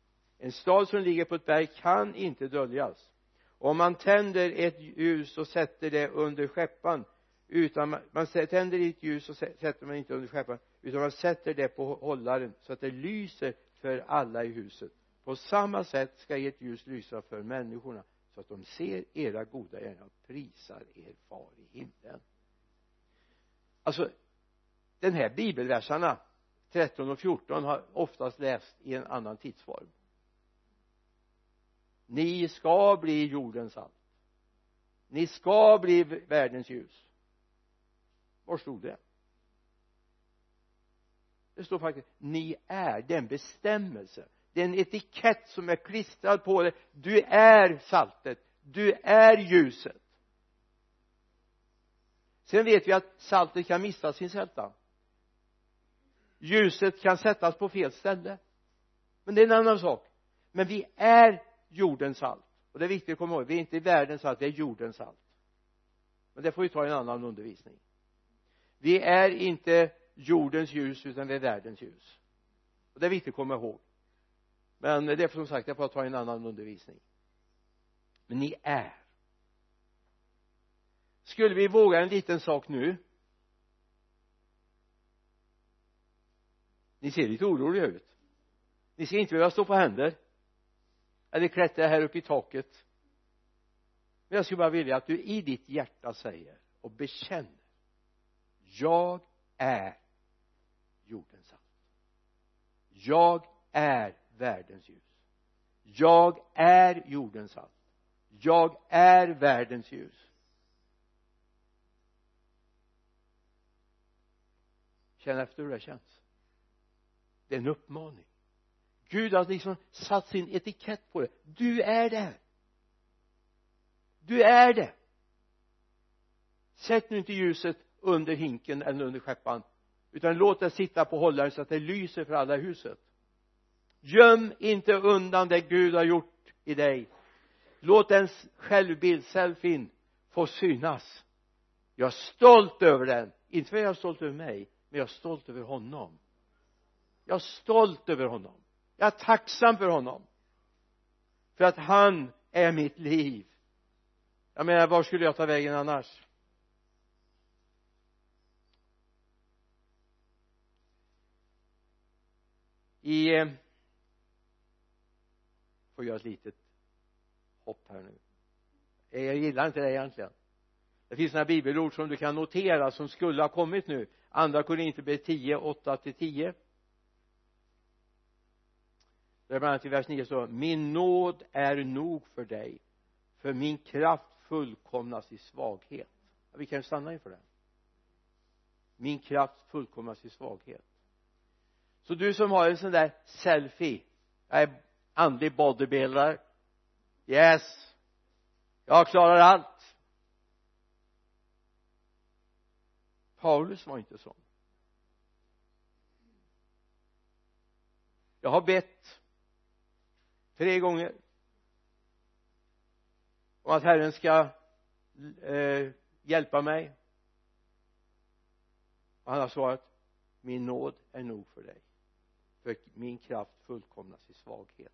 en stad som ligger på ett berg kan inte döljas. Om man tänder ett ljus och sätter det under skeppan utan man, man tänder ett ljus och sätter man inte under skeppan utan man sätter det på hållaren så att det lyser för alla i huset. På samma sätt ska ert ljus lysa för människorna så att de ser era goda gärningar och prisar er far i himlen. Alltså den här bibelversarna 13 och 14 har oftast läst i en annan tidsform ni ska bli jordens salt ni ska bli världens ljus. Var stod det? Det står faktiskt ni är det är en bestämmelse det är en etikett som är klistrad på det du är saltet. Du är ljuset. Sen vet vi att saltet kan mista sin sälta. Ljuset kan sättas på fel ställe. Men det är en annan sak. Men vi är jordens salt. Och det är viktigt att komma ihåg vi är inte världens salt vi är jordens salt. Men det får vi ta i en annan undervisning. Vi är inte jordens ljus utan vi är världens ljus. Och det är viktigt att komma ihåg. Men det är som sagt jag får ta i en annan undervisning. Men ni är. Skulle vi våga en liten sak nu? Ni ser lite oroliga ut. Ni ska inte behöva stå på händer eller klättra här uppe i taket. Men jag skulle bara vilja att du i ditt hjärta säger och bekänner. Jag är jordens salt jag är världens ljus. Jag är jordens salt jag är världens ljus. Känn efter hur det känns det är en uppmaning. Gud har liksom satt sin etikett på det. Du är det. Du är det. Sätt nu inte ljuset under hinken eller under skeppan utan låt det sitta på hållaren så att det lyser för alla i huset. Göm inte undan det Gud har gjort i dig. Låt den självbild, selfien få synas. Jag är stolt över den. Inte för att jag är stolt över mig men jag är stolt över honom. Jag är stolt över honom jag är tacksam för honom. För att han är mitt liv. Jag menar var skulle jag ta vägen annars? I eh, får göra ett litet hopp här nu. Eh, jag gillar inte det egentligen. Det finns några bibelord som du kan notera som skulle ha kommit nu. Andra Korinthierbrevet 10, 8 till 10 där bland annat i vers 9 står min nåd är nog för dig för min kraft fullkomnas i svaghet. Vi kan ju stanna inför det. Min kraft fullkomnas i svaghet. Så du som har en sån där selfie jag är andlig bodybuilder. Yes! Jag klarar allt. Paulus var inte sån. Jag har bett tre gånger. Om att Herren ska eh, hjälpa mig. Och han har svarat min nåd är nog för dig. För min kraft fullkomnas i svaghet.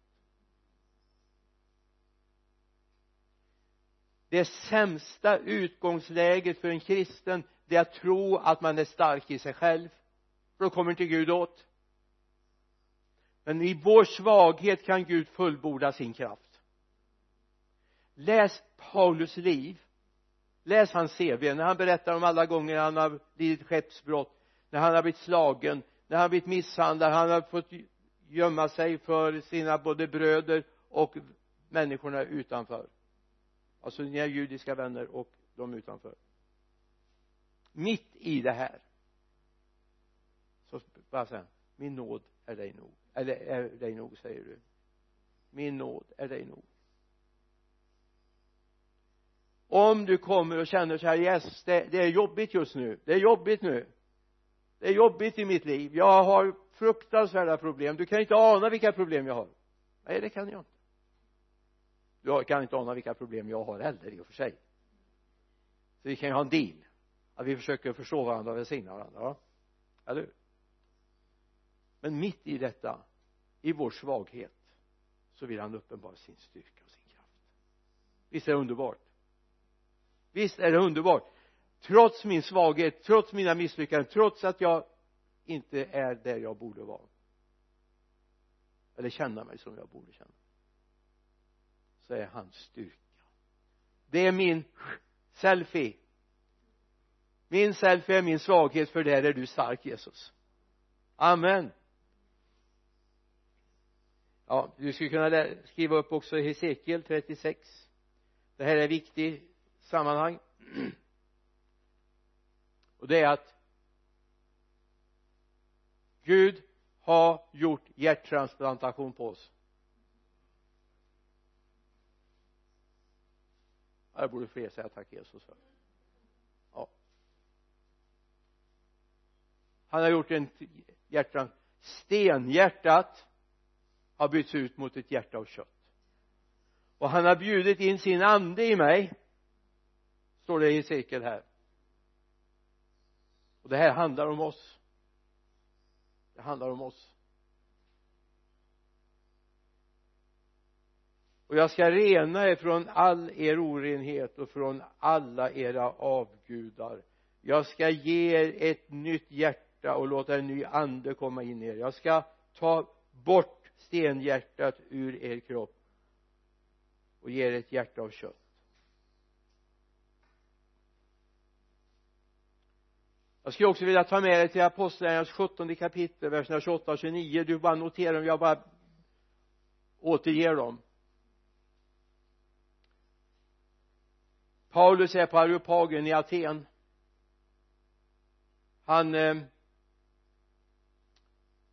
Det sämsta utgångsläget för en kristen det är att tro att man är stark i sig själv. För då kommer inte Gud åt men i vår svaghet kan Gud fullborda sin kraft. Läs Paulus liv. Läs hans CV när han berättar om alla gånger han har lidit skeppsbrott när han har blivit slagen när han har blivit misshandlad han har fått gömma sig för sina både bröder och människorna utanför. Alltså sina judiska vänner och de utanför. Mitt i det här så bara säga min nåd är dig nog eller är dig nog säger du. Min nåd är dig nog. Om du kommer och känner så här yes det, det är jobbigt just nu. Det är jobbigt nu. Det är jobbigt i mitt liv. Jag har fruktansvärda problem. Du kan inte ana vilka problem jag har. Nej det kan jag inte. Du kan inte ana vilka problem jag har heller i och för sig. Så vi kan ju ha en deal. Att vi försöker förstå varandra och välsigna varandra ja eller hur? Men mitt i detta i vår svaghet så vill han uppenbara sin styrka och sin kraft. Visst är det underbart? Visst är det underbart? Trots min svaghet trots mina misslyckanden trots att jag inte är där jag borde vara eller känna mig som jag borde känna så är hans styrka. Det är min selfie. Min selfie är min svaghet för där är du stark Jesus. Amen ja du skulle kunna skriva upp också Hesekiel 36 det här är viktigt sammanhang. *clears throat* Och det är att Gud har gjort hjärttransplantation på oss. Det borde fler säga tack Jesus. För ja. Han har gjort en hjärttransplantation stenhjärtat har bytts ut mot ett hjärta av kött. Och han har bjudit in sin ande i mig står det i Hesekiel här. Och det här handlar om oss. Det handlar om oss. Och jag ska rena er från all er orenhet och från alla era avgudar. Jag ska ge er ett nytt hjärta och låta en ny ande komma in i er. Jag ska ta bort stenhjärtat ur er kropp och ger er ett hjärta av kött. Jag skulle också vilja ta med dig till apostlagärningarnas 17 kapitel verserna 28 och 29 du bara noterar dem jag bara återger dem. Paulus är på Areopagen i Aten. Han eh,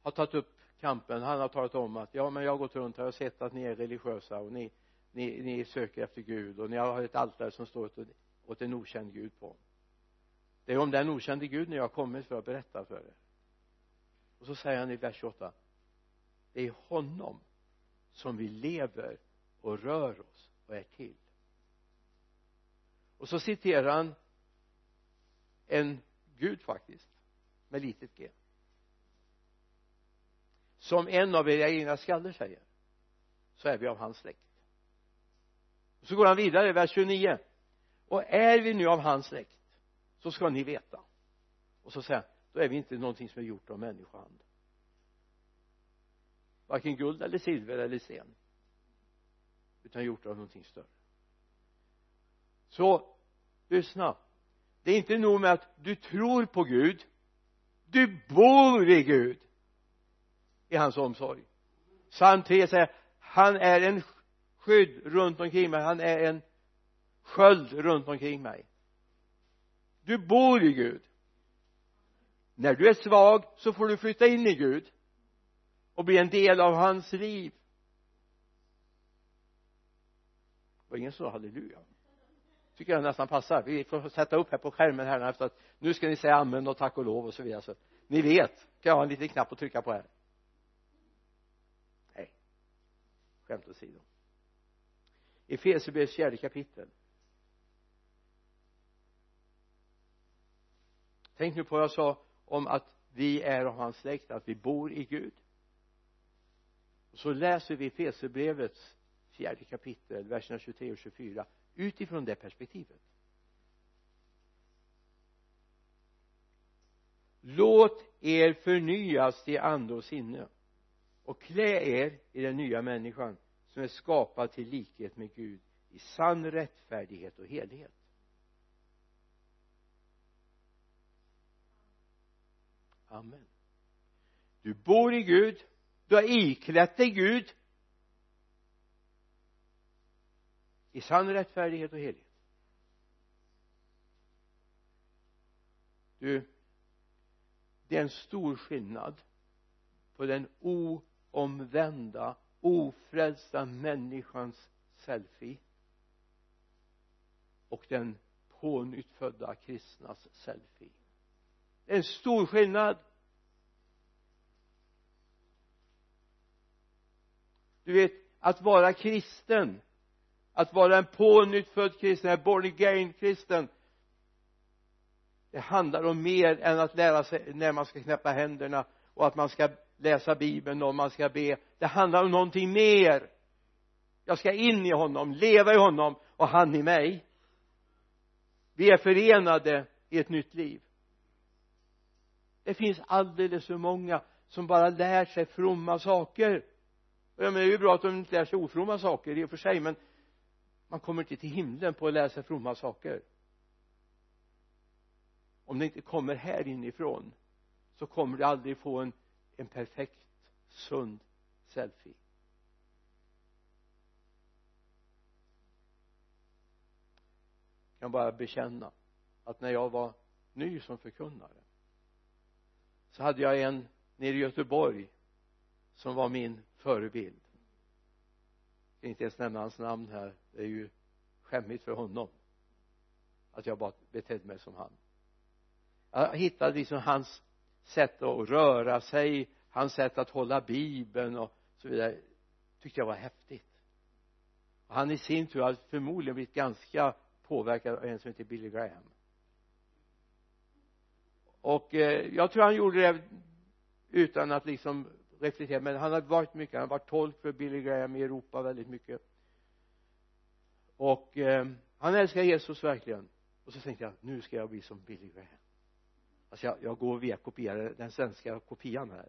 har tagit upp kampen. Han har talat om att ja men jag har gått runt här och sett att ni är religiösa och ni ni, ni söker efter Gud och ni har ett altare som står åt, åt en okänd Gud på. Det är om den okände Gud när jag har kommit för att berätta för er. Och så säger han i vers 28 det är honom som vi lever och rör oss och är till. Och så citerar han en gud faktiskt med litet g som en av era egna skallar säger så är vi av hans släkt. Så går han vidare vers 29 och är vi nu av hans släkt så ska ni veta. Och så säger han då är vi inte någonting som är gjort av människohand. Varken guld eller silver eller sten utan gjort av någonting större. Så lyssna. Det är inte nog med att du tror på Gud du bor i Gud i hans omsorg. Psalm 3 säger han är en skydd runt omkring mig. Han är en sköld runt omkring mig. Du bor i Gud. När du är svag så får du flytta in i Gud och bli en del av hans liv. Det var ingen som sa halleluja. Tycker jag nästan passar. Vi får sätta upp här på skärmen här efter att nu ska ni säga amen och tack och lov och så vidare. Så ni vet. Kan jag ha en liten knapp att trycka på här nej skämt åsido. I Efesierbrevets fjärde kapitel. Tänk nu på vad jag sa om att vi är av hans släkt att vi bor i Gud. Så läser vi Fesebrevets fjärde kapitel verserna 23 och 24 utifrån det perspektivet. Låt er förnyas till ande och sinne och klä er i den nya människan som är skapad till likhet med Gud i sann rättfärdighet och helhet. Amen. Du bor i Gud du har iklätt dig Gud i sann rättfärdighet och helhet. Du det är en stor skillnad på den o omvända ofrälsta människans selfie och den pånyttfödda kristnas selfie. Det är en stor skillnad. Du vet att vara kristen att vara en pånyttfödd kristen, en born again kristen det handlar om mer än att lära sig när man ska knäppa händerna och att man ska läsa bibeln om man ska be. Det handlar om någonting mer. Jag ska in i honom, leva i honom och han i mig. Vi är förenade i ett nytt liv. Det finns alldeles för många som bara lär sig fromma saker. Jag menar det är ju bra att de inte lär sig ofromma saker i och för sig men man kommer inte till himlen på att lära sig fromma saker. Om det inte kommer här inifrån så kommer du aldrig få en, en perfekt sund selfie. Jag kan bara bekänna att när jag var ny som förkunnare så hade jag en nere i Göteborg som var min förebild. Jag ska inte ens nämna hans namn här. Det är ju skämmigt för honom att jag bara betedde mig som han. Jag hittade liksom hans sätt att röra sig hans sätt att hålla bibeln och så vidare tyckte jag var häftigt. Och han i sin tur hade förmodligen blivit ganska påverkad av en som heter Billy Graham. Och eh, jag tror han gjorde det utan att liksom reflektera men han har varit mycket han har varit tolk för Billy Graham i Europa väldigt mycket. Och eh, han älskar Jesus verkligen. Och så tänkte jag nu ska jag bli som Billy Graham alltså jag, jag går via kopierar den svenska kopian här.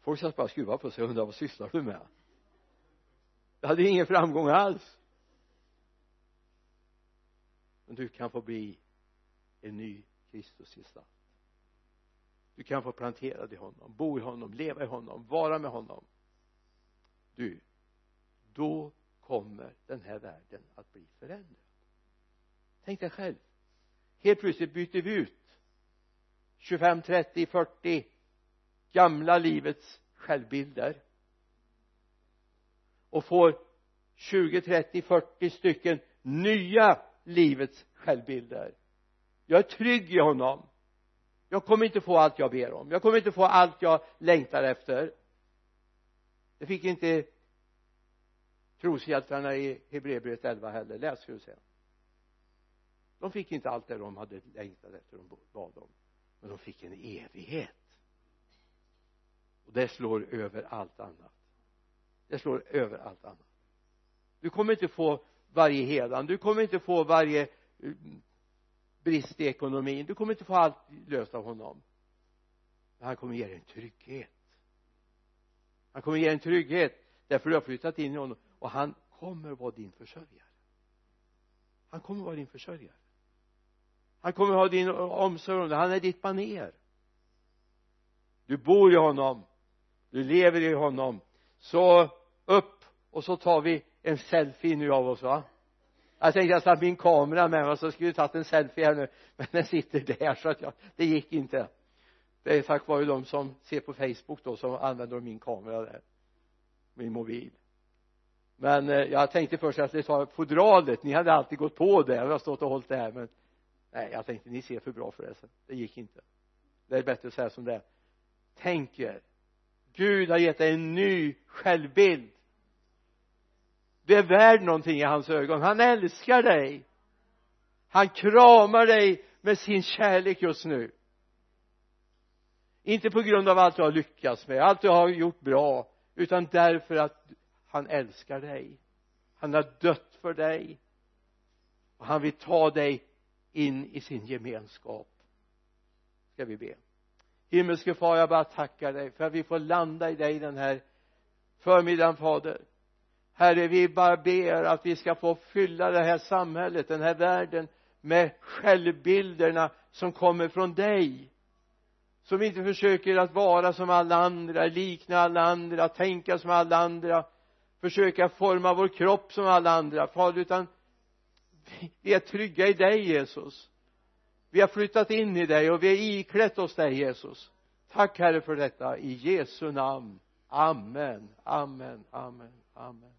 Folk satt bara och skruvade på sig och undrade vad sysslar du med? Jag hade ingen framgång alls. Men du kan få bli en ny Kristusgestalt du kan få planterad i honom, bo i honom, leva i honom, vara med honom. Du då kommer den här världen att bli förändrad. Tänk dig själv. Helt plötsligt byter vi ut. 25, 30, 40 gamla livets självbilder. Och får 20, 30, 40 stycken nya livets självbilder. Jag är trygg i honom. Jag kommer inte få allt jag ber om. Jag kommer inte få allt jag längtar efter. Det fick inte troshjältarna i Hebreerbrevet 11 heller. Läs hur du de fick inte allt det de hade längtat efter de bad om men de fick en evighet. Och det slår över allt annat. Det slår över allt annat. Du kommer inte få varje hedan. Du kommer inte få varje eh, brist i ekonomin. Du kommer inte få allt löst av honom. Men han kommer ge dig en trygghet. Han kommer ge dig en trygghet. Därför du har flyttat in i honom. Och han kommer vara din försörjare. Han kommer vara din försörjare han kommer ha din omsorg om dig. Han är ditt baner. Du bor i honom. Du lever i honom. Så upp och så tar vi en selfie nu av oss va? Jag tänkte jag satt min kamera med mig så skulle jag tagit en selfie här nu. Men den sitter där så att jag, det gick inte. Det är tack vare de som ser på facebook då som använder min kamera där. Min mobil. Men eh, jag tänkte först att jag skulle ta fodralet. Ni hade alltid gått på det jag har stått och hållit det här men nej jag tänkte ni ser för bra för det så det gick inte. Det är bättre att säga som det är. Tänk er. Gud har gett dig en ny självbild. Du är värd någonting i hans ögon. Han älskar dig. Han kramar dig med sin kärlek just nu. Inte på grund av allt du har lyckats med allt du har gjort bra utan därför att han älskar dig. Han har dött för dig. Och han vill ta dig in i sin gemenskap. Ska vi be. Himmelske far jag bara tackar dig för att vi får landa i dig den här förmiddagen fader. Herre vi bara ber att vi ska få fylla det här samhället den här världen med självbilderna som kommer från dig. Som inte försöker att vara som alla andra, likna alla andra, tänka som alla andra försöka forma vår kropp som alla andra fader utan vi är trygga i dig Jesus. Vi har flyttat in i dig och vi har iklätt oss dig Jesus. Tack herre för detta. I Jesu namn. Amen. Amen. Amen. Amen.